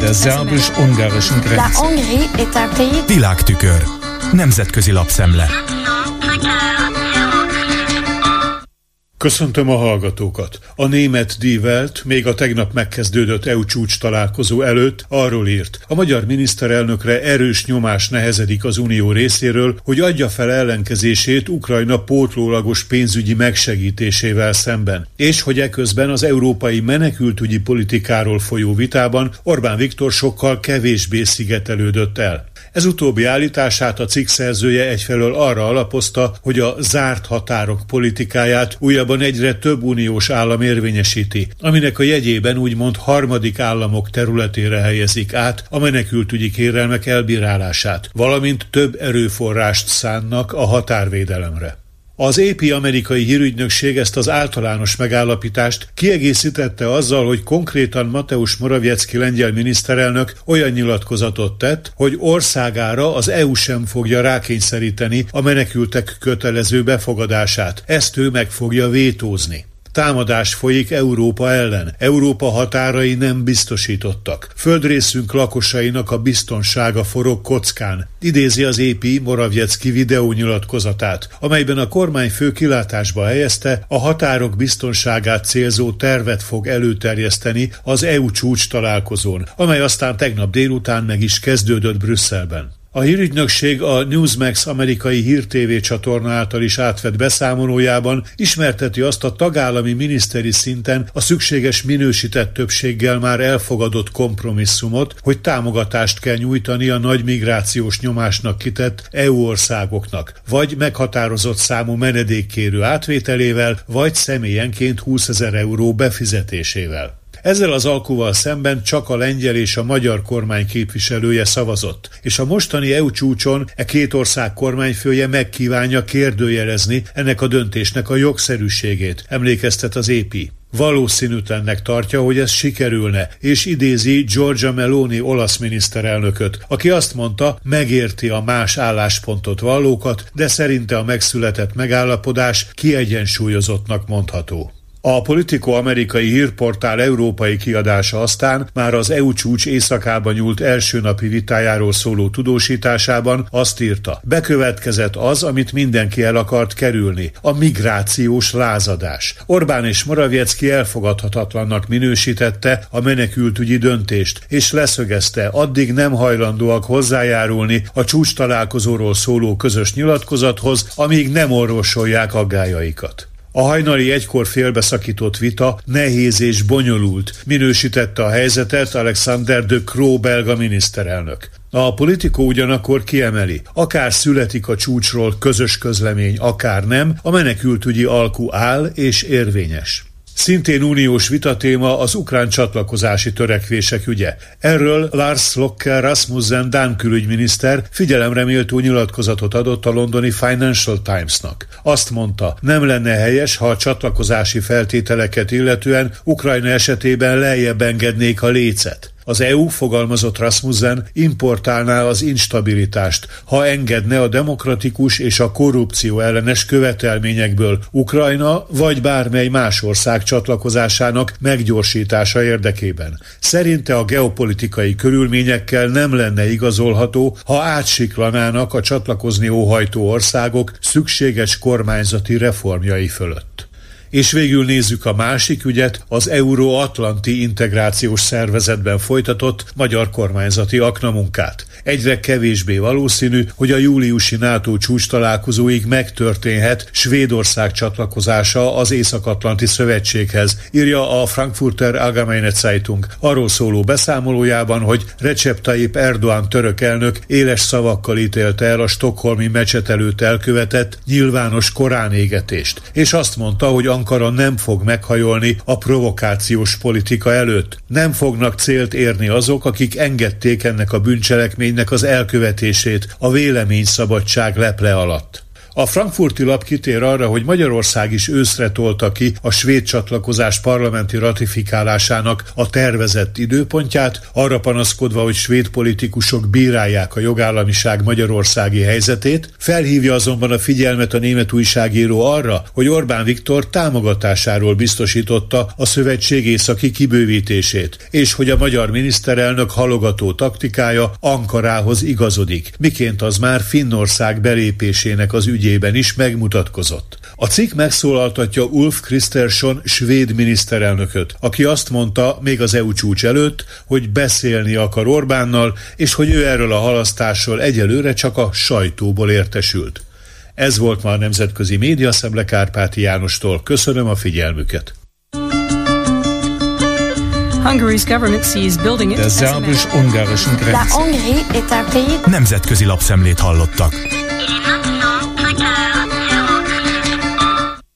Der szerbus-ungarischen Grenze. Világtükör. Nemzetközi lapszemle. Köszöntöm a hallgatókat! A német Die még a tegnap megkezdődött EU csúcs találkozó előtt arról írt, a magyar miniszterelnökre erős nyomás nehezedik az Unió részéről, hogy adja fel ellenkezését Ukrajna pótlólagos pénzügyi megsegítésével szemben, és hogy eközben az európai menekültügyi politikáról folyó vitában Orbán Viktor sokkal kevésbé szigetelődött el. Ez utóbbi állítását a cikk szerzője egyfelől arra alapozta, hogy a zárt határok politikáját újabban egyre több uniós állam érvényesíti, aminek a jegyében úgymond harmadik államok területére helyezik át a menekültügyi kérelmek elbírálását, valamint több erőforrást szánnak a határvédelemre. Az AP amerikai hírügynökség ezt az általános megállapítást kiegészítette azzal, hogy konkrétan Mateusz Morawiecki lengyel miniszterelnök olyan nyilatkozatot tett, hogy országára az EU sem fogja rákényszeríteni a menekültek kötelező befogadását. Ezt ő meg fogja vétózni. Támadás folyik Európa ellen. Európa határai nem biztosítottak. Földrészünk lakosainak a biztonsága forog kockán. Idézi az épi Moraviecki videónyilatkozatát, amelyben a kormányfő kilátásba helyezte, a határok biztonságát célzó tervet fog előterjeszteni az EU csúcs találkozón, amely aztán tegnap délután meg is kezdődött Brüsszelben. A hírügynökség a Newsmax amerikai hírtévé csatorna által is átvett beszámolójában ismerteti azt a tagállami miniszteri szinten a szükséges minősített többséggel már elfogadott kompromisszumot, hogy támogatást kell nyújtani a nagy migrációs nyomásnak kitett EU országoknak, vagy meghatározott számú menedékkérő átvételével, vagy személyenként 20 ezer euró befizetésével. Ezzel az alkuval szemben csak a lengyel és a magyar kormány képviselője szavazott, és a mostani EU csúcson e két ország kormányfője megkívánja kérdőjelezni ennek a döntésnek a jogszerűségét, emlékeztet az épi. Valószínűtlennek tartja, hogy ez sikerülne, és idézi Giorgia Meloni olasz miniszterelnököt, aki azt mondta, megérti a más álláspontot vallókat, de szerinte a megszületett megállapodás kiegyensúlyozottnak mondható. A Politico amerikai hírportál európai kiadása aztán már az EU csúcs éjszakába nyúlt első napi vitájáról szóló tudósításában azt írta, bekövetkezett az, amit mindenki el akart kerülni, a migrációs lázadás. Orbán és Moraviecki elfogadhatatlannak minősítette a menekültügyi döntést, és leszögezte, addig nem hajlandóak hozzájárulni a csúcs találkozóról szóló közös nyilatkozathoz, amíg nem orvosolják aggájaikat. A hajnali egykor félbeszakított vita nehéz és bonyolult, minősítette a helyzetet Alexander de Croo belga miniszterelnök. A politikó ugyanakkor kiemeli, akár születik a csúcsról közös közlemény, akár nem, a menekültügyi alku áll és érvényes. Szintén uniós vitatéma az ukrán csatlakozási törekvések ügye. Erről Lars Locker Rasmussen Dán külügyminiszter figyelemre méltó nyilatkozatot adott a londoni Financial Timesnak. Azt mondta, nem lenne helyes, ha a csatlakozási feltételeket illetően Ukrajna esetében lejjebb engednék a lécet. Az EU, fogalmazott Rasmussen, importálná az instabilitást, ha engedne a demokratikus és a korrupció ellenes követelményekből Ukrajna vagy bármely más ország csatlakozásának meggyorsítása érdekében. Szerinte a geopolitikai körülményekkel nem lenne igazolható, ha átsiklanának a csatlakozni óhajtó országok szükséges kormányzati reformjai fölött. És végül nézzük a másik ügyet, az Euróatlanti Integrációs Szervezetben folytatott magyar kormányzati aknamunkát. Egyre kevésbé valószínű, hogy a júliusi NATO csúcs találkozóig megtörténhet Svédország csatlakozása az Észak-Atlanti Szövetséghez, írja a Frankfurter Allgemeine Zeitung arról szóló beszámolójában, hogy Recep Tayyip Erdoğan török elnök éles szavakkal ítélte el a stokholmi mecset előtt elkövetett nyilvános koránégetést, és azt mondta, hogy Ankara nem fog meghajolni a provokációs politika előtt. Nem fognak célt érni azok, akik engedték ennek a bűncselekménynek az elkövetését a véleményszabadság leple alatt. A frankfurti lap kitér arra, hogy Magyarország is őszre tolta ki a svéd csatlakozás parlamenti ratifikálásának a tervezett időpontját, arra panaszkodva, hogy svéd politikusok bírálják a jogállamiság magyarországi helyzetét, felhívja azonban a figyelmet a német újságíró arra, hogy Orbán Viktor támogatásáról biztosította a szövetség északi kibővítését, és hogy a magyar miniszterelnök halogató taktikája Ankarához igazodik, miként az már Finnország belépésének az ügyében is megmutatkozott. A cikk megszólaltatja Ulf Kristersson svéd miniszterelnököt, aki azt mondta még az EU csúcs előtt, hogy beszélni akar Orbánnal, és hogy ő erről a halasztásról egyelőre csak a sajtóból értesült. Ez volt ma a Nemzetközi Média Szemle Kárpáti Jánostól. Köszönöm a figyelmüket! Hungary's government sees building it. Der szerbus-ungarischen Grenze. Nemzetközi lapszemlét hallottak.